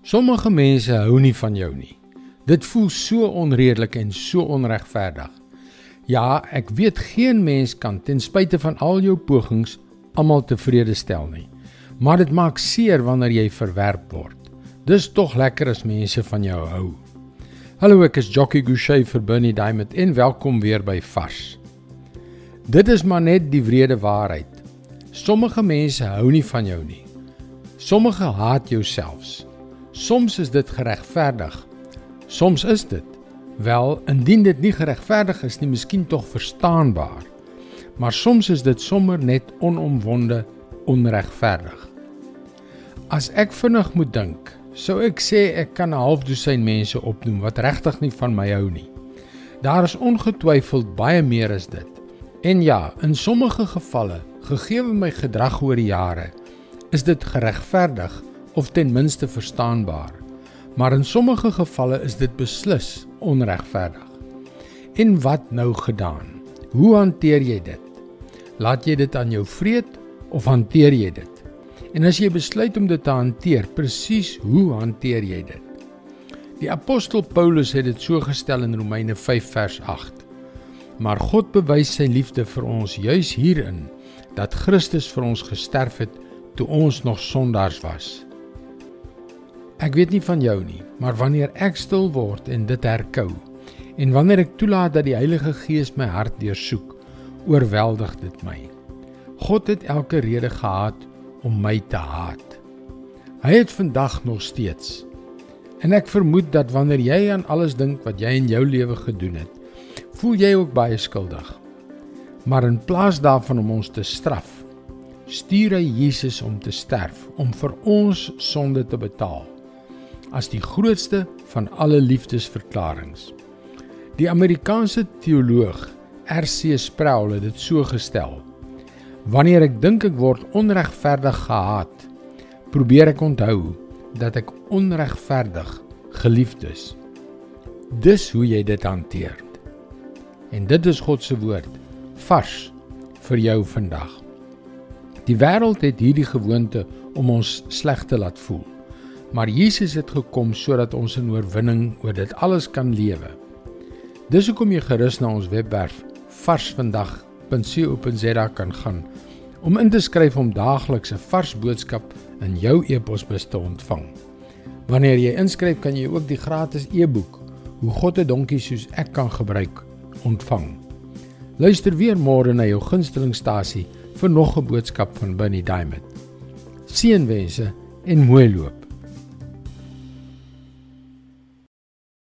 Sommige mense hou nie van jou nie. Dit voel so onredelik en so onregverdig. Ja, ek weet geen mens kan ten spyte van al jou pogings almal tevrede stel nie. Maar dit maak seer wanneer jy verwerp word. Dis tog lekker as mense van jou hou. Hallo, ek is Jockey Gouchee vir Bernie Diamond en welkom weer by Vars. Dit is maar net die wrede waarheid. Sommige mense hou nie van jou nie. Sommige haat jou selfs. Soms is dit geregverdig. Soms is dit wel indien dit nie geregverdig is nie, miskien tog verstaanbaar. Maar soms is dit sommer net onomwonde onregverdig. As ek vinnig moet dink, sou ek sê ek kan 'n half dosyn mense opnoem wat regtig nie van my hou nie. Daar is ongetwyfeld baie meer as dit. En ja, in sommige gevalle, gegee my gedrag oor die jare, is dit geregverdig of ten minste verstaanbaar. Maar in sommige gevalle is dit beslis onregverdig. En wat nou gedaan? Hoe hanteer jy dit? Laat jy dit aan jou vreet of hanteer jy dit? En as jy besluit om dit te hanteer, presies hoe hanteer jy dit? Die apostel Paulus het dit so gestel in Romeine 5 vers 8. Maar God bewys sy liefde vir ons juis hierin dat Christus vir ons gesterf het toe ons nog sondaars was. Ek weet nie van jou nie, maar wanneer ek stil word en dit herkou en wanneer ek toelaat dat die Heilige Gees my hart deursoek, oorweldig dit my. God het elke rede gehad om my te haat. Hy het vandag nog steeds. En ek vermoed dat wanneer jy aan alles dink wat jy in jou lewe gedoen het, voel jy ook baie skuldig. Maar in plaas daarvan om ons te straf, stuur hy Jesus om te sterf, om vir ons sonde te betaal as die grootste van alle liefdesverklaringe. Die Amerikaanse teoloog R.C. Sproul het dit so gestel: Wanneer ek dink ek word onregverdig gehaat, probeer ek onthou dat ek onregverdig geliefd is. Dis hoe jy dit hanteer. En dit is God se woord vars vir jou vandag. Die wêreld het hierdie gewoonte om ons sleg te laat voel. Maar Jesus het gekom sodat ons in oorwinning oor dit alles kan lewe. Dis hoekom jy gerus na ons webwerf varsvandag.co.za kan gaan om in te skryf om daagliks 'n vars boodskap in jou e-posbus te ontvang. Wanneer jy inskryf, kan jy ook die gratis e-boek Hoe God 'n donkie soos ek kan gebruik ontvang. Luister weer môre na jou gunstelingstasie vir nog 'n boodskap van Bernie Diamond. Seënwense en mooi loop.